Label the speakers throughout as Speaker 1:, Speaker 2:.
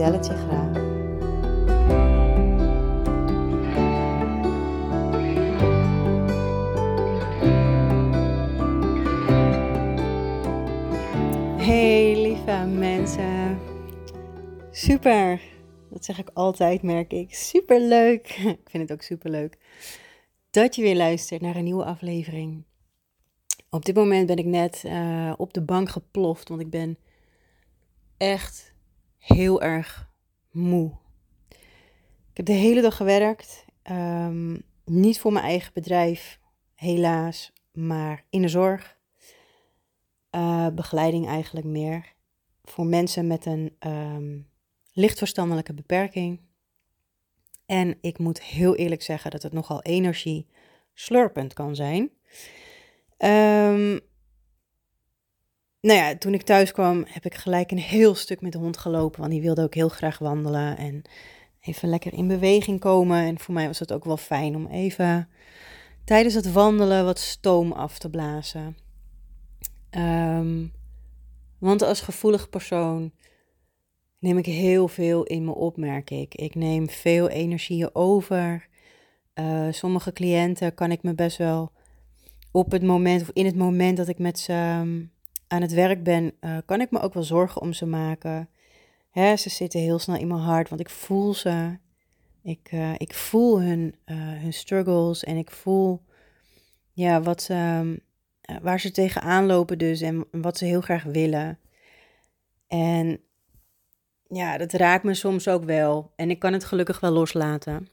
Speaker 1: vertel het je graag. Hey lieve mensen. Super. Dat zeg ik altijd, merk ik. Super leuk. Ik vind het ook super leuk dat je weer luistert naar een nieuwe aflevering. Op dit moment ben ik net uh, op de bank geploft, want ik ben echt heel erg moe. Ik heb de hele dag gewerkt. Um, niet voor mijn eigen bedrijf, helaas, maar in de zorg. Uh, begeleiding eigenlijk meer. Voor mensen met een um, lichtverstandelijke beperking. En ik moet heel eerlijk zeggen dat het nogal energie slurpend kan zijn. Um, nou ja, toen ik thuis kwam heb ik gelijk een heel stuk met de hond gelopen. Want die wilde ook heel graag wandelen en even lekker in beweging komen. En voor mij was het ook wel fijn om even tijdens het wandelen wat stoom af te blazen. Um, want als gevoelig persoon neem ik heel veel in me op, merk ik. Ik neem veel energieën over. Uh, sommige cliënten kan ik me best wel op het moment of in het moment dat ik met ze ehm, aan het werk ben, uh, kan ik me ook wel zorgen om ze maken. Hè, ze zitten heel snel in mijn hart, want ik voel ze. Ik, uh, ik voel hun, hun struggles en ik voel ja, wat waar ze tegenaan lopen dus en wat ze heel graag willen. En ja, dat raakt me soms ook wel. En ik kan het gelukkig wel loslaten.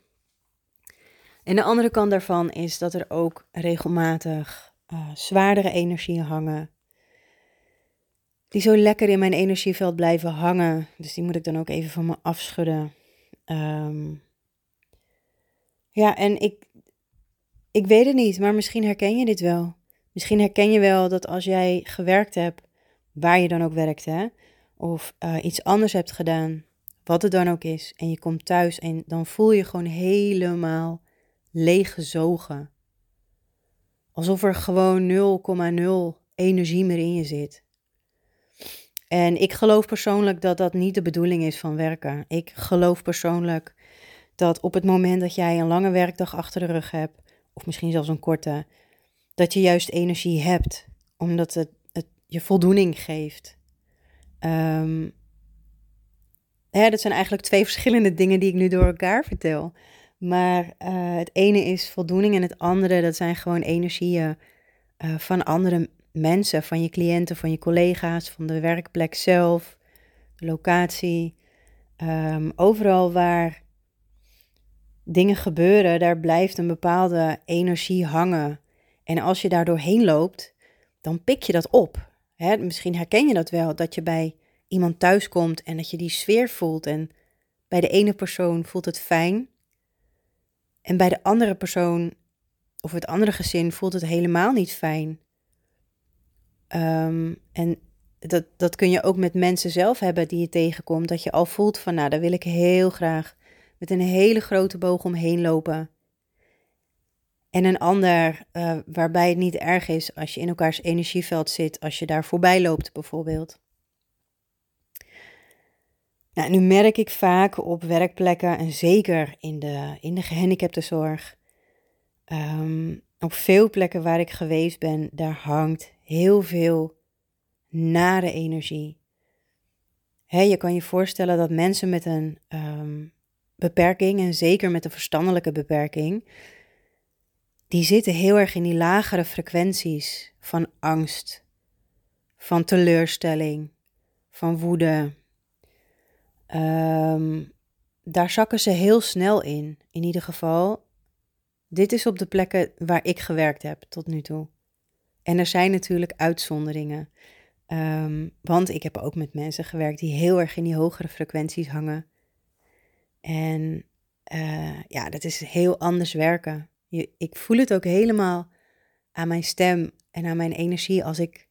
Speaker 1: En de andere kant daarvan is dat er ook regelmatig zwaardere energieën hangen. Die zo lekker in mijn energieveld blijven hangen. Dus die moet ik dan ook even van me afschudden. Um, ja, en ik, ik weet het niet, maar misschien herken je dit wel. Misschien herken je wel dat als jij gewerkt hebt, waar je dan ook werkt, hè, of uh, iets anders hebt gedaan, wat het dan ook is, en je komt thuis en dan voel je gewoon helemaal leeggezogen. Alsof er gewoon 0,0 energie meer in je zit. En ik geloof persoonlijk dat dat niet de bedoeling is van werken. Ik geloof persoonlijk dat op het moment dat jij een lange werkdag achter de rug hebt, of misschien zelfs een korte, dat je juist energie hebt, omdat het, het je voldoening geeft. Um, hè, dat zijn eigenlijk twee verschillende dingen die ik nu door elkaar vertel. Maar uh, het ene is voldoening en het andere, dat zijn gewoon energieën uh, van andere mensen, van je cliënten, van je collega's, van de werkplek zelf, de locatie. Um, overal waar dingen gebeuren, daar blijft een bepaalde energie hangen. En als je daar doorheen loopt, dan pik je dat op. Hè, misschien herken je dat wel, dat je bij iemand thuis komt en dat je die sfeer voelt. En bij de ene persoon voelt het fijn. En bij de andere persoon of het andere gezin voelt het helemaal niet fijn. Um, en dat, dat kun je ook met mensen zelf hebben die je tegenkomt. Dat je al voelt van, nou, daar wil ik heel graag met een hele grote boog omheen lopen. En een ander uh, waarbij het niet erg is als je in elkaars energieveld zit, als je daar voorbij loopt bijvoorbeeld. Nou, nu merk ik vaak op werkplekken en zeker in de, in de gehandicaptenzorg, um, op veel plekken waar ik geweest ben, daar hangt heel veel nare energie. Je kan je voorstellen dat mensen met een um, beperking, en zeker met een verstandelijke beperking, die zitten heel erg in die lagere frequenties van angst, van teleurstelling, van woede. Um, daar zakken ze heel snel in. In ieder geval, dit is op de plekken waar ik gewerkt heb tot nu toe. En er zijn natuurlijk uitzonderingen. Um, want ik heb ook met mensen gewerkt die heel erg in die hogere frequenties hangen. En uh, ja, dat is heel anders werken. Ik voel het ook helemaal aan mijn stem en aan mijn energie als ik,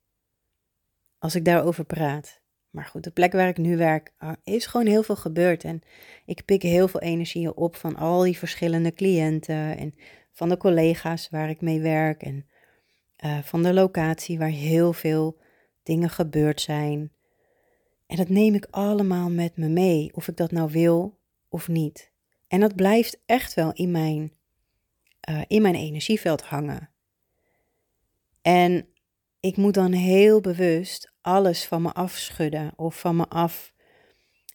Speaker 1: als ik daarover praat. Maar goed, de plek waar ik nu werk, uh, is gewoon heel veel gebeurd. En ik pik heel veel energie op van al die verschillende cliënten en van de collega's waar ik mee werk en uh, van de locatie waar heel veel dingen gebeurd zijn. En dat neem ik allemaal met me mee, of ik dat nou wil of niet. En dat blijft echt wel in mijn, uh, in mijn energieveld hangen. En ik moet dan heel bewust alles van me afschudden of van me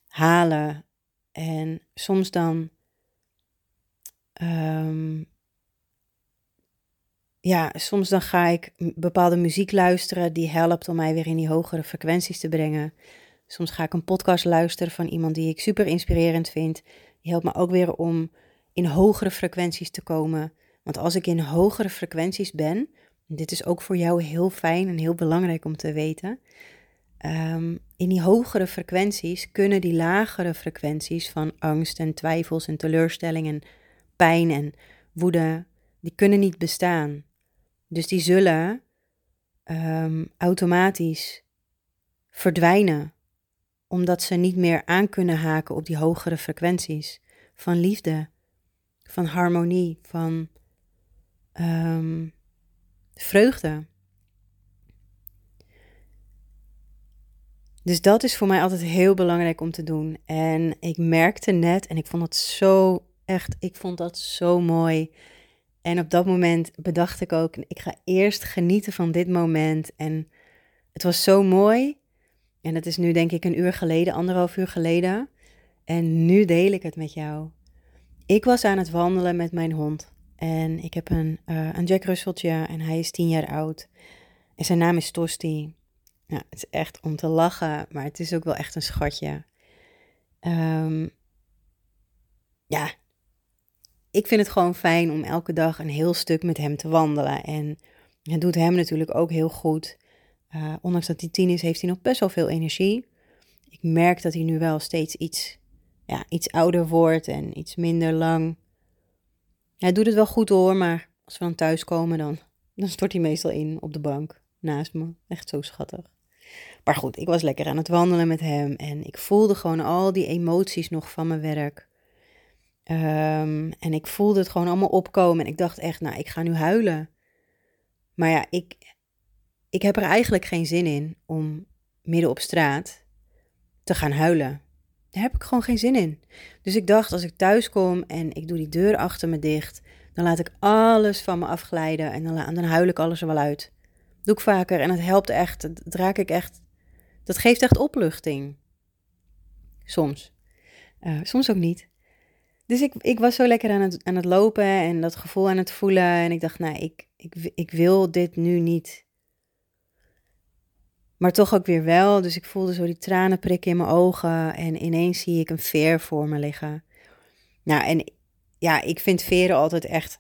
Speaker 1: afhalen. En soms dan um, ja, soms dan ga ik bepaalde muziek luisteren die helpt om mij weer in die hogere frequenties te brengen. Soms ga ik een podcast luisteren van iemand die ik super inspirerend vind. Die helpt me ook weer om in hogere frequenties te komen. Want als ik in hogere frequenties ben, dit is ook voor jou heel fijn en heel belangrijk om te weten. Um, in die hogere frequenties kunnen die lagere frequenties van angst en twijfels en teleurstelling en pijn en woede, die kunnen niet bestaan. Dus die zullen um, automatisch verdwijnen, omdat ze niet meer aan kunnen haken op die hogere frequenties van liefde, van harmonie, van um, vreugde. Dus dat is voor mij altijd heel belangrijk om te doen. En ik merkte net, en ik vond het zo echt, ik vond dat zo mooi. En op dat moment bedacht ik ook, ik ga eerst genieten van dit moment. En het was zo mooi. En het is nu denk ik een uur geleden, anderhalf uur geleden. En nu deel ik het met jou. Ik was aan het wandelen met mijn hond. En ik heb een, uh, een Jack Russeltje en hij is tien jaar oud. En zijn naam is Tosti. Nou, het is echt om te lachen, maar het is ook wel echt een schatje. Um, ja, ik vind het gewoon fijn om elke dag een heel stuk met hem te wandelen. En het doet hem natuurlijk ook heel goed. Uh, ondanks dat hij tien is, heeft hij nog best wel veel energie. Ik merk dat hij nu wel steeds iets, ja, iets ouder wordt en iets minder lang. Hij doet het wel goed hoor, maar als we dan thuis komen, dan, dan stort hij meestal in op de bank naast me. Echt zo schattig. Maar goed, ik was lekker aan het wandelen met hem en ik voelde gewoon al die emoties nog van mijn werk. Um, en ik voelde het gewoon allemaal opkomen. En ik dacht echt, nou, ik ga nu huilen. Maar ja, ik, ik heb er eigenlijk geen zin in om midden op straat te gaan huilen. Daar heb ik gewoon geen zin in. Dus ik dacht, als ik thuis kom en ik doe die deur achter me dicht, dan laat ik alles van me afglijden en dan, dan huil ik alles er wel uit. doe ik vaker en het helpt echt. Dat ik echt. Dat geeft echt opluchting. Soms. Uh, soms ook niet. Dus ik, ik was zo lekker aan het, aan het lopen en dat gevoel aan het voelen. En ik dacht, nou, ik, ik, ik wil dit nu niet. Maar toch ook weer wel. Dus ik voelde zo die tranen prikken in mijn ogen. En ineens zie ik een veer voor me liggen. Nou, en ja, ik vind veren altijd echt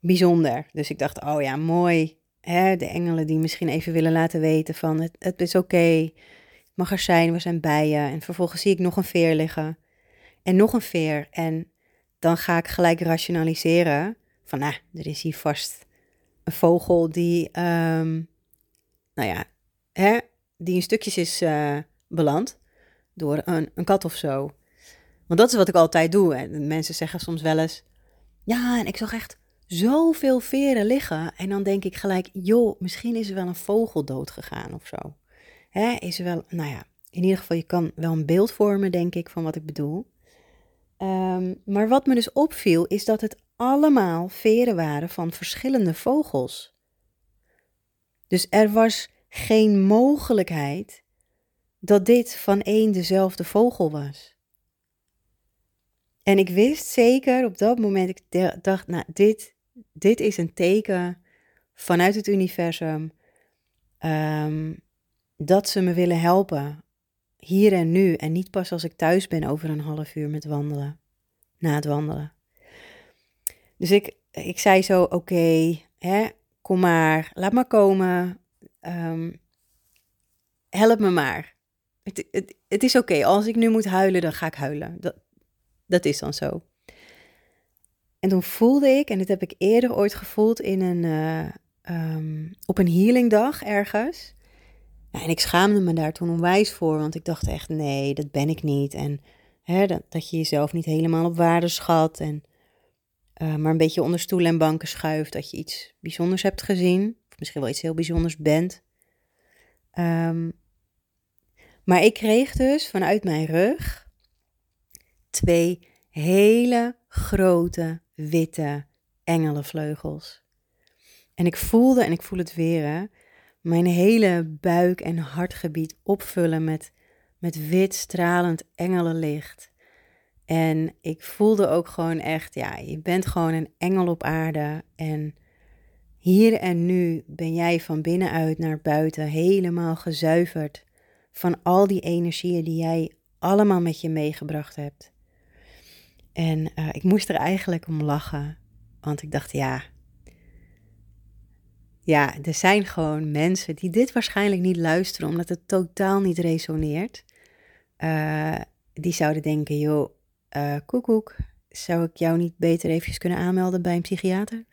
Speaker 1: bijzonder. Dus ik dacht, oh ja, mooi. Hè? De engelen die misschien even willen laten weten van het, het is oké. Mag er zijn, we zijn bij je. En vervolgens zie ik nog een veer liggen en nog een veer. En dan ga ik gelijk rationaliseren van, nou, er is hier vast een vogel die, um, nou ja, hè, die in stukjes is uh, beland door een, een kat of zo. Want dat is wat ik altijd doe. En mensen zeggen soms wel eens, ja, en ik zag echt zoveel veren liggen. En dan denk ik gelijk, joh, misschien is er wel een vogel dood gegaan of zo. Hè, is er wel, nou ja, in ieder geval, je kan wel een beeld vormen, denk ik, van wat ik bedoel. Um, maar wat me dus opviel, is dat het allemaal veren waren van verschillende vogels. Dus er was geen mogelijkheid dat dit van één dezelfde vogel was. En ik wist zeker op dat moment, ik dacht, nou, dit, dit is een teken vanuit het universum um, dat ze me willen helpen hier en nu en niet pas als ik thuis ben over een half uur met wandelen, na het wandelen. Dus ik, ik zei zo, oké, kom maar, laat maar komen, um, help me maar. Het, het, het is oké, als ik nu moet huilen, dan ga ik huilen. Dat, dat is dan zo. En toen voelde ik, en dit heb ik eerder ooit gevoeld in een, uh, um, op een healingdag ergens. En ik schaamde me daar toen onwijs voor, want ik dacht echt, nee, dat ben ik niet. En hè, dat, dat je jezelf niet helemaal op waarde schat en uh, maar een beetje onder stoelen en banken schuift. Dat je iets bijzonders hebt gezien, of misschien wel iets heel bijzonders bent. Um, maar ik kreeg dus vanuit mijn rug twee hele grote witte engelenvleugels. En ik voelde, en ik voel het weer, mijn hele buik en hartgebied opvullen met, met wit stralend engelenlicht. En ik voelde ook gewoon echt, ja, je bent gewoon een engel op aarde. En hier en nu ben jij van binnenuit naar buiten helemaal gezuiverd van al die energieën die jij allemaal met je meegebracht hebt. En uh, ik moest er eigenlijk om lachen, want ik dacht, ja, ja, er zijn gewoon mensen die dit waarschijnlijk niet luisteren, omdat het totaal niet resoneert. Uh, die zouden denken, joh, uh, koekoek, zou ik jou niet beter eventjes kunnen aanmelden bij een psychiater?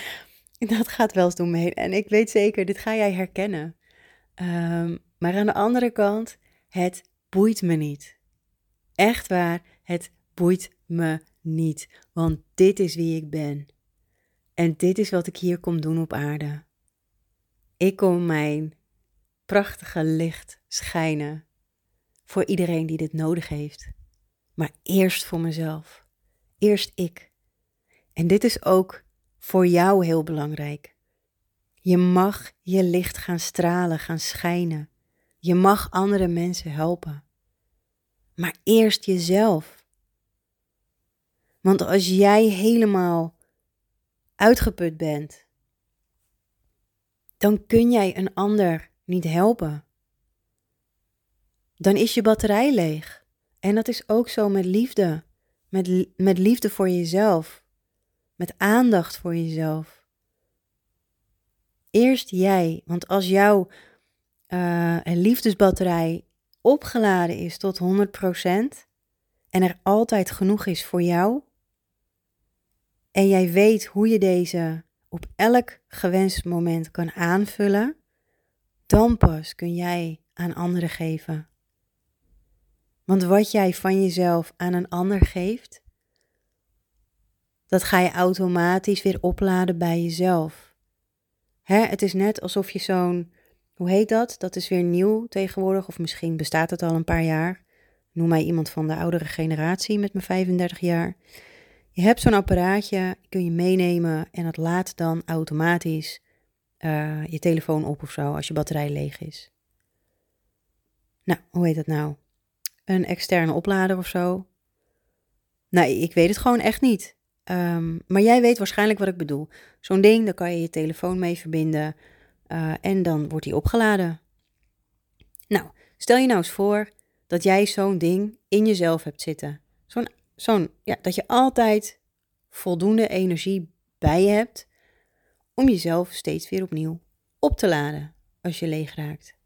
Speaker 1: dat gaat wel eens door me. En ik weet zeker, dit ga jij herkennen. Um, maar aan de andere kant, het boeit me niet. Echt waar, het boeit me niet. Want dit is wie ik ben. En dit is wat ik hier kom doen op aarde. Ik kom mijn prachtige licht schijnen voor iedereen die dit nodig heeft. Maar eerst voor mezelf. Eerst ik. En dit is ook voor jou heel belangrijk. Je mag je licht gaan stralen, gaan schijnen. Je mag andere mensen helpen. Maar eerst jezelf. Want als jij helemaal uitgeput bent, dan kun jij een ander niet helpen. Dan is je batterij leeg. En dat is ook zo met liefde. Met, met liefde voor jezelf. Met aandacht voor jezelf. Eerst jij, want als jouw een liefdesbatterij opgeladen is tot 100% en er altijd genoeg is voor jou, en jij weet hoe je deze op elk gewenst moment kan aanvullen, dan pas kun jij aan anderen geven. Want wat jij van jezelf aan een ander geeft, dat ga je automatisch weer opladen bij jezelf. Hè, het is net alsof je zo'n hoe heet dat? Dat is weer nieuw tegenwoordig, of misschien bestaat het al een paar jaar. Noem mij iemand van de oudere generatie met mijn 35 jaar. Je hebt zo'n apparaatje, kun je meenemen en dat laat dan automatisch uh, je telefoon op of zo als je batterij leeg is. Nou, hoe heet dat nou? Een externe oplader of zo? Nee, ik weet het gewoon echt niet. Um, maar jij weet waarschijnlijk wat ik bedoel. Zo'n ding, daar kan je je telefoon mee verbinden. Uh, en dan wordt die opgeladen. Nou, stel je nou eens voor dat jij zo'n ding in jezelf hebt zitten. Zo'n, zo'n, ja, dat je altijd voldoende energie bij je hebt om jezelf steeds weer opnieuw op te laden als je leeg raakt.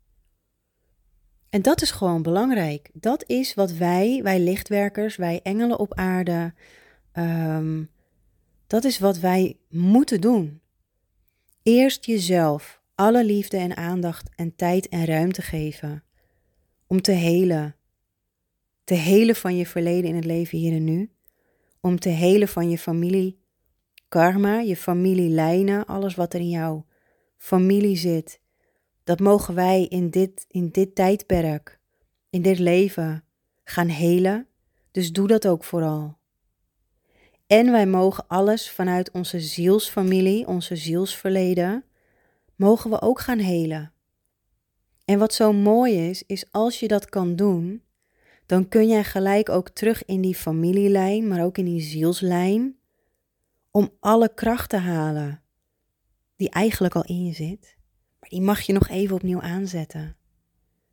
Speaker 1: En dat is gewoon belangrijk. Dat is wat wij, wij lichtwerkers, wij engelen op aarde, um, dat is wat wij moeten doen. Eerst jezelf alle liefde en aandacht en tijd en ruimte geven om te helen. Te helen van je verleden in het leven hier en nu. Om te helen van je familie karma, je familielijnen, alles wat er in jouw familie zit. Dat mogen wij in dit, in dit tijdperk, in dit leven gaan helen. Dus doe dat ook vooral. En wij mogen alles vanuit onze zielsfamilie, onze zielsverleden, mogen we ook gaan helen. En wat zo mooi is, is als je dat kan doen, dan kun jij gelijk ook terug in die familielijn, maar ook in die zielslijn, om alle kracht te halen die eigenlijk al in je zit, maar die mag je nog even opnieuw aanzetten,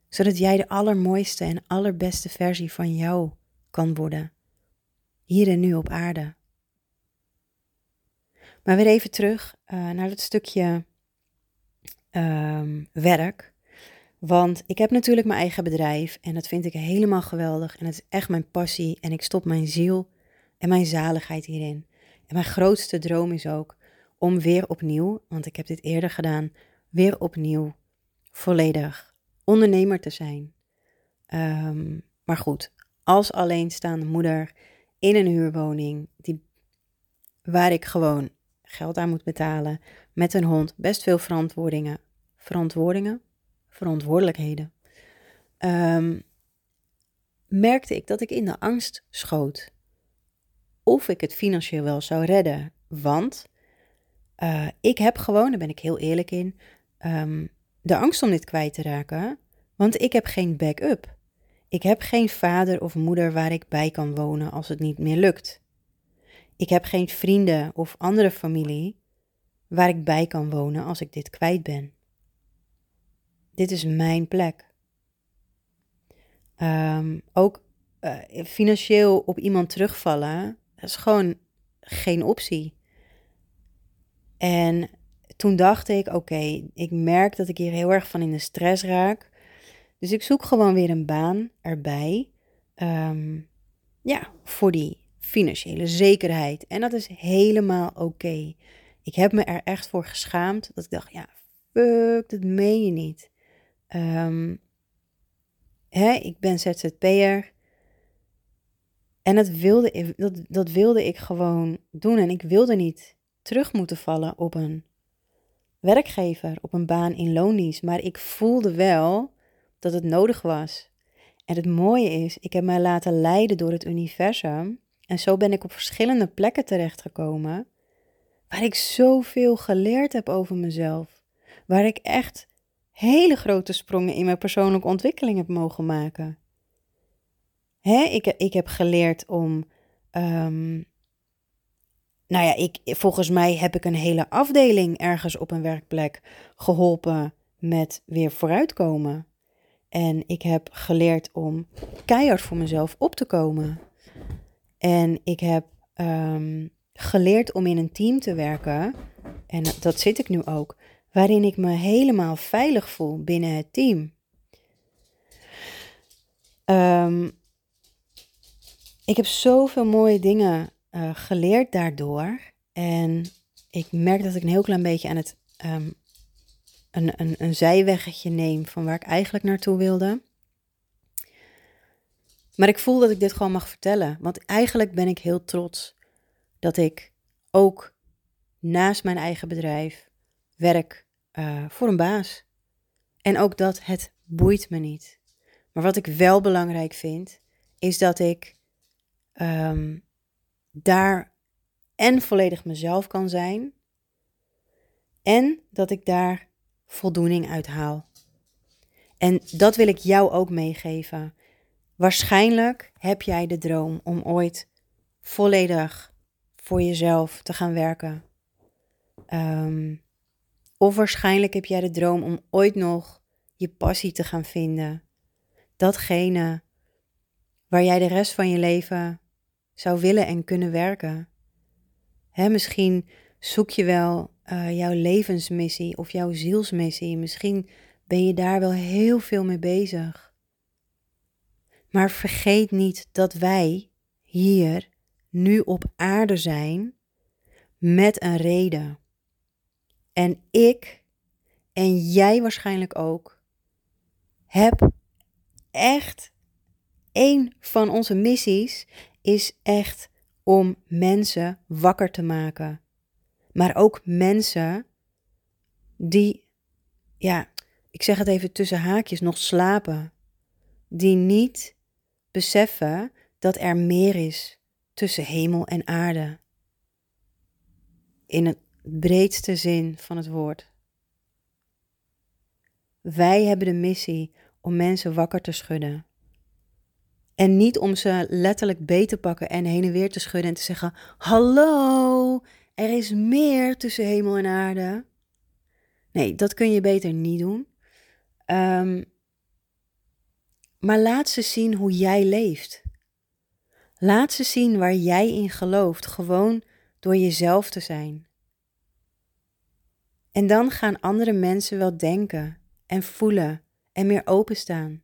Speaker 1: zodat jij de allermooiste en allerbeste versie van jou kan worden, hier en nu op aarde. Maar weer even terug uh, naar het stukje um, werk. Want ik heb natuurlijk mijn eigen bedrijf en dat vind ik helemaal geweldig. En het is echt mijn passie en ik stop mijn ziel en mijn zaligheid hierin. En mijn grootste droom is ook om weer opnieuw, want ik heb dit eerder gedaan, weer opnieuw volledig ondernemer te zijn. Ehm, maar goed, als alleenstaande moeder in een huurwoning, die, waar ik gewoon geld aan moet betalen, met een hond, best veel verantwoordingen, verantwoordingen, verantwoordelijkheden, um, merkte ik dat ik in de angst schoot. Of ik het financieel wel zou redden. Want uh, ik heb gewoon, daar ben ik heel eerlijk in, um, de angst om dit kwijt te raken. Want ik heb geen backup. Ik heb geen vader of moeder waar ik bij kan wonen als het niet meer lukt. Ik heb geen vrienden of andere familie waar ik bij kan wonen als ik dit kwijt ben. Dit is mijn plek. Um, ook uh, financieel op iemand terugvallen, is gewoon geen optie. En toen dacht ik, oké, ik merk dat ik hier heel erg van in de stress raak. Dus ik zoek gewoon weer een baan erbij. Um, ja, voor die financiële zekerheid. En dat is helemaal oké. Ik heb me er echt voor geschaamd. Dat ik dacht, ja, fuck, dat meen je niet. Um, hè, ik ben ZZP'er. En dat wilde, dat, dat wilde ik gewoon doen. En ik wilde niet terug moeten vallen op een werkgever, op een baan in loondienst. Maar ik voelde wel dat het nodig was. En het mooie is, ik heb mij laten leiden door het universum. En zo ben ik op verschillende plekken terechtgekomen. Waar ik zoveel geleerd heb over mezelf. Waar ik echt hele grote sprongen in mijn persoonlijke ontwikkeling heb mogen maken. Hè, ik, ik heb geleerd om. Um, nou ja, ik, volgens mij heb ik een hele afdeling ergens op een werkplek geholpen met weer vooruitkomen. En ik heb geleerd om keihard voor mezelf op te komen. En ik heb um, geleerd om in een team te werken. En dat zit ik nu ook. Waarin ik me helemaal veilig voel binnen het team. Um, ik heb zoveel mooie dingen uh, geleerd daardoor. En ik merk dat ik een heel klein beetje aan het um, een, een, een zijweggetje neem van waar ik eigenlijk naartoe wilde. Maar ik voel dat ik dit gewoon mag vertellen. Want eigenlijk ben ik heel trots dat ik ook naast mijn eigen bedrijf werk uh, voor een baas. En ook dat het boeit me niet. Maar wat ik wel belangrijk vind, is dat ik um, daar en volledig mezelf kan zijn. En dat ik daar voldoening uit haal. En dat wil ik jou ook meegeven. Waarschijnlijk heb jij de droom om ooit volledig voor jezelf te gaan werken. Um, of waarschijnlijk heb jij de droom om ooit nog je passie te gaan vinden. Datgene waar jij de rest van je leven zou willen en kunnen werken. Misschien zoek je wel uh, jouw levensmissie of jouw zielsmissie. Misschien ben je daar wel heel veel mee bezig. Maar vergeet niet dat wij hier nu op aarde zijn met een reden. En ik en jij waarschijnlijk ook heb echt een van onze missies is echt om mensen wakker te maken. Maar ook mensen die, ja, ik zeg het even tussen haakjes, nog slapen. Die niet beseffen dat er meer is tussen hemel en aarde. In het breedste zin van het woord. Wij hebben de missie om mensen wakker te schudden. En niet om ze letterlijk beet te pakken en heen en weer te schudden en te zeggen: Hallo, er is meer tussen hemel en aarde. Nee, dat kun je beter niet doen. Um, maar laat ze zien hoe jij leeft. Laat ze zien waar jij in gelooft, gewoon door jezelf te zijn. En dan gaan andere mensen wel denken en voelen en meer openstaan.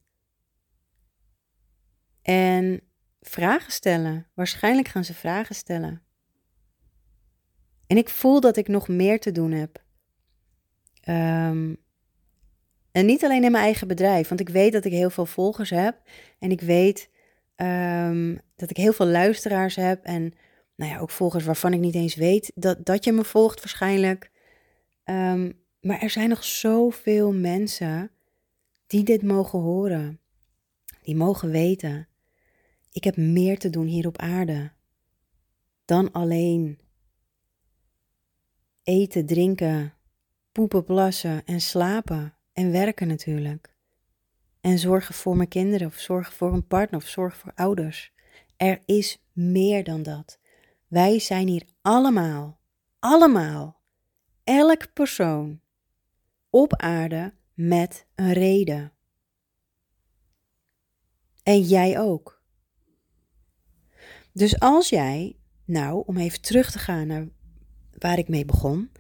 Speaker 1: En vragen stellen. Waarschijnlijk gaan ze vragen stellen. En ik voel dat ik nog meer te doen heb. Um, en niet alleen in mijn eigen bedrijf, want ik weet dat ik heel veel volgers heb. En ik weet um, dat ik heel veel luisteraars heb. En nou ja, ook volgers waarvan ik niet eens weet dat, dat je me volgt waarschijnlijk. Um, maar er zijn nog zoveel mensen die dit mogen horen. Die mogen weten. Ik heb meer te doen hier op aarde dan alleen eten, drinken, poepen, plassen en slapen. En werken natuurlijk. En zorgen voor mijn kinderen, of zorgen voor een partner, of zorgen voor ouders. Er is meer dan dat. Wij zijn hier allemaal, allemaal, elk persoon op aarde met een reden. En jij ook. Dus als jij, nou, om even terug te gaan naar waar ik mee begon,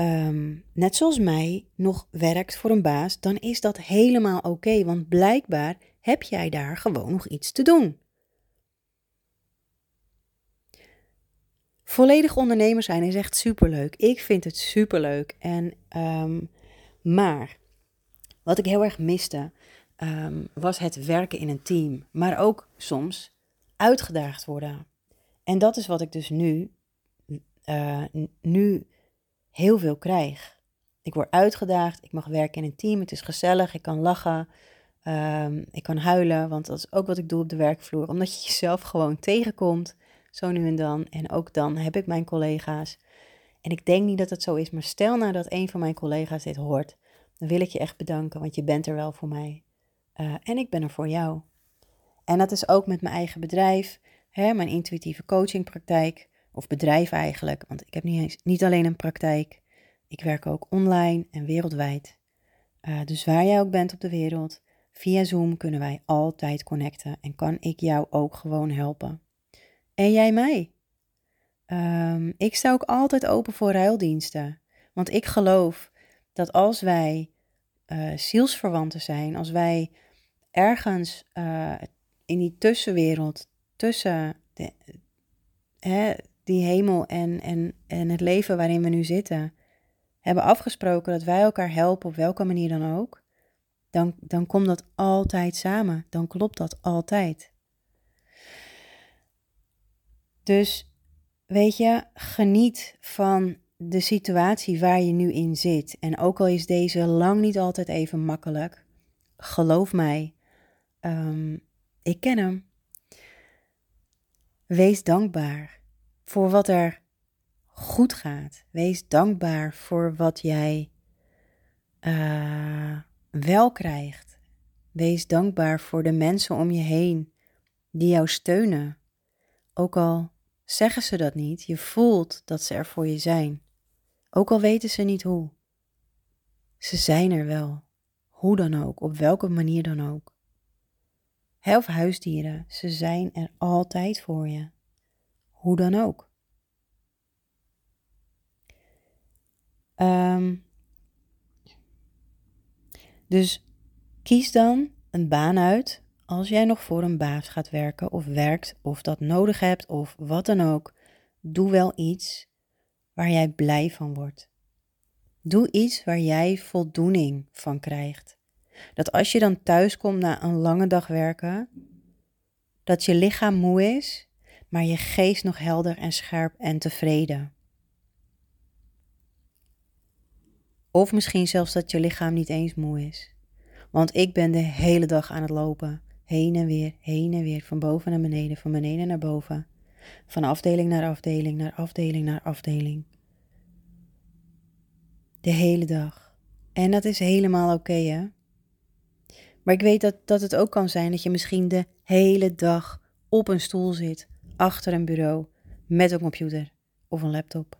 Speaker 1: Ehm, net zoals mij, nog werkt voor een baas, dan is dat helemaal oké, want blijkbaar heb jij daar gewoon nog iets te doen. Volledig ondernemer zijn is echt superleuk. Ik vind het superleuk. En, um, maar wat ik heel erg miste, um, was het werken in een team. Maar ook soms uitgedaagd worden. En dat is wat ik dus nu, uh, nu heel veel krijg. Ik word uitgedaagd, ik mag werken in een team, het is gezellig, ik kan lachen, um, ik kan huilen, want dat is ook wat ik doe op de werkvloer. Omdat je jezelf gewoon tegenkomt, zo nu en dan. En ook dan heb ik mijn collega's. En ik denk niet dat het zo is, maar stel nou dat een van mijn collega's dit hoort, dan wil ik je echt bedanken, want je bent er wel voor mij. Uh, en ik ben er voor jou. En dat is ook met mijn eigen bedrijf, hè, mijn intuïtieve coachingpraktijk. Of bedrijf eigenlijk, want ik heb niet, niet alleen een praktijk. Ik werk ook online en wereldwijd. Uh, dus waar jij ook bent op de wereld, via Zoom kunnen wij altijd connecten en kan ik jou ook gewoon helpen. En jij mij. Um, ik sta ook altijd open voor ruildiensten. Want ik geloof dat als wij uh, zielsverwanten zijn, als wij ergens uh, in die tussenwereld, tussen de, hè, die hemel en, en, en het leven waarin we nu zitten, hebben afgesproken dat wij elkaar helpen op welke manier dan ook, dan, dan komt dat altijd samen. Dan klopt dat altijd. Dus weet je, geniet van de situatie waar je nu in zit. En ook al is deze lang niet altijd even makkelijk, geloof mij, um, ik ken hem. Wees dankbaar voor wat er goed gaat. Wees dankbaar voor wat jij uh, wel krijgt. Wees dankbaar voor de mensen om je heen die jou steunen. Ook al zeggen ze dat niet, je voelt dat ze er voor je zijn. Ook al weten ze niet hoe. Ze zijn er wel. Hoe dan ook, op welke manier dan ook. Of huisdieren, ze zijn er altijd voor je hoe dan ook. Um, dus kies dan een baan uit als jij nog voor een baas gaat werken of werkt of dat nodig hebt of wat dan ook. Doe wel iets waar jij blij van wordt. Doe iets waar jij voldoening van krijgt. Dat als je dan thuis komt na een lange dag werken, dat je lichaam moe is maar je geest nog helder en scherp en tevreden. Of misschien zelfs dat je lichaam niet eens moe is. Want ik ben de hele dag aan het lopen. Heen en weer, heen en weer, van boven naar beneden, van beneden naar boven. Van afdeling naar afdeling, naar afdeling naar afdeling. De hele dag. En dat is helemaal oké, hè? Maar ik weet dat, dat het ook kan zijn dat je misschien de hele dag op een stoel zit achter een bureau met een computer of een laptop.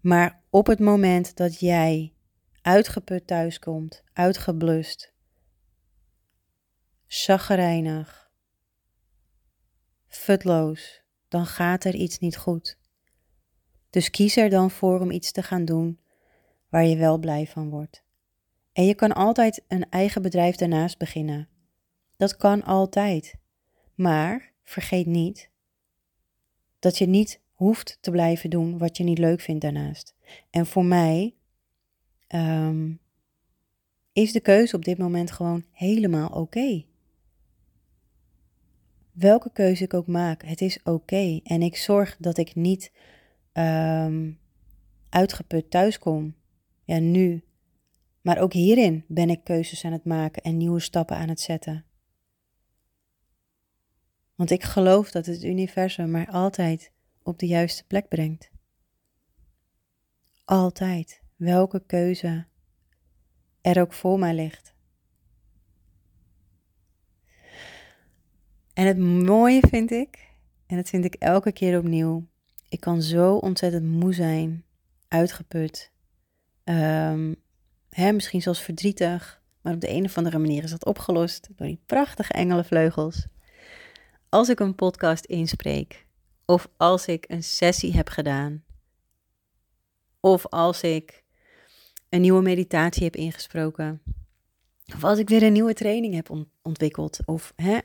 Speaker 1: Maar op het moment dat jij uitgeput thuiskomt, uitgeblust, chagrijnig, futloos, dan gaat er iets niet goed. Dus kies er dan voor om iets te gaan doen waar je wel blij van wordt. En je kan altijd een eigen bedrijf daarnaast beginnen. Dat kan altijd. Maar vergeet niet dat je niet hoeft te blijven doen wat je niet leuk vindt daarnaast. En voor mij ehm, is de keuze op dit moment gewoon helemaal oké. Welke keuze ik ook maak, het is oké. En ik zorg dat ik niet um, uitgeput thuis kom. Ja, nu. Maar ook hierin ben ik keuzes aan het maken en nieuwe stappen aan het zetten. Want ik geloof dat het universum mij altijd op de juiste plek brengt. Altijd, welke keuze er ook voor mij ligt. En het mooie vind ik, en dat vind ik elke keer opnieuw, ik kan zo ontzettend moe zijn, uitgeput, um, hè, misschien zelfs verdrietig, maar op de een of andere manier is dat opgelost door die prachtige engelenvleugels. Als ik een podcast inspreek, of als ik een sessie heb gedaan, of als ik een nieuwe meditatie heb ingesproken, of als ik weer een nieuwe training heb ontwikkeld, of hè,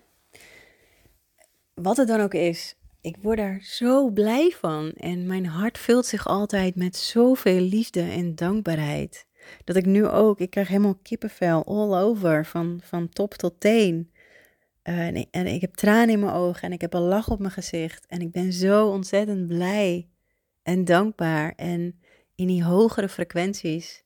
Speaker 1: wat het dan ook is, ik word daar zo blij van. En mijn hart vult zich altijd met zoveel liefde en dankbaarheid. Dat ik nu ook, ik krijg helemaal kippenvel all over, van, van top tot teen. En, ik, en ik heb tranen in mijn ogen en ik heb een lach op mijn gezicht. En ik ben zo ontzettend blij en dankbaar. En in die hogere frequenties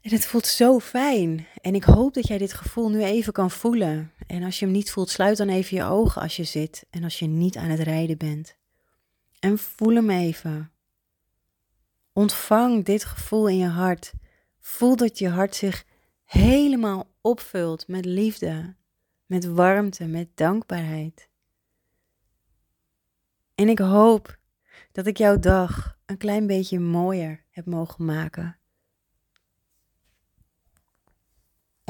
Speaker 1: en het voelt zo fijn. En ik hoop dat jij dit gevoel nu even kan voelen. En als je hem niet voelt, sluit dan even je ogen als je zit en als je niet aan het rijden bent. En voel hem even. Ontvang dit gevoel in je hart. Voel dat je hart zich helemaal opvult met liefde, met warmte, met dankbaarheid. En ik hoop dat ik jouw dag een klein beetje mooier heb mogen maken.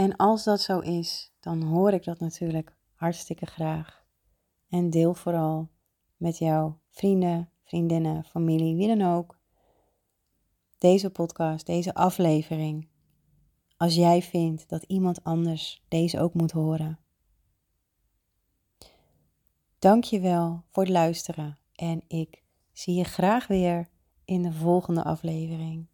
Speaker 1: En als dat zo is, dan hoor ik dat natuurlijk hartstikke graag. En deel vooral met jouw vrienden, vriendinnen, familie, wie dan ook, deze podcast, deze aflevering. Als jij vindt dat iemand anders deze ook moet horen. Dank je wel voor het luisteren en ik zie je graag weer in de volgende aflevering.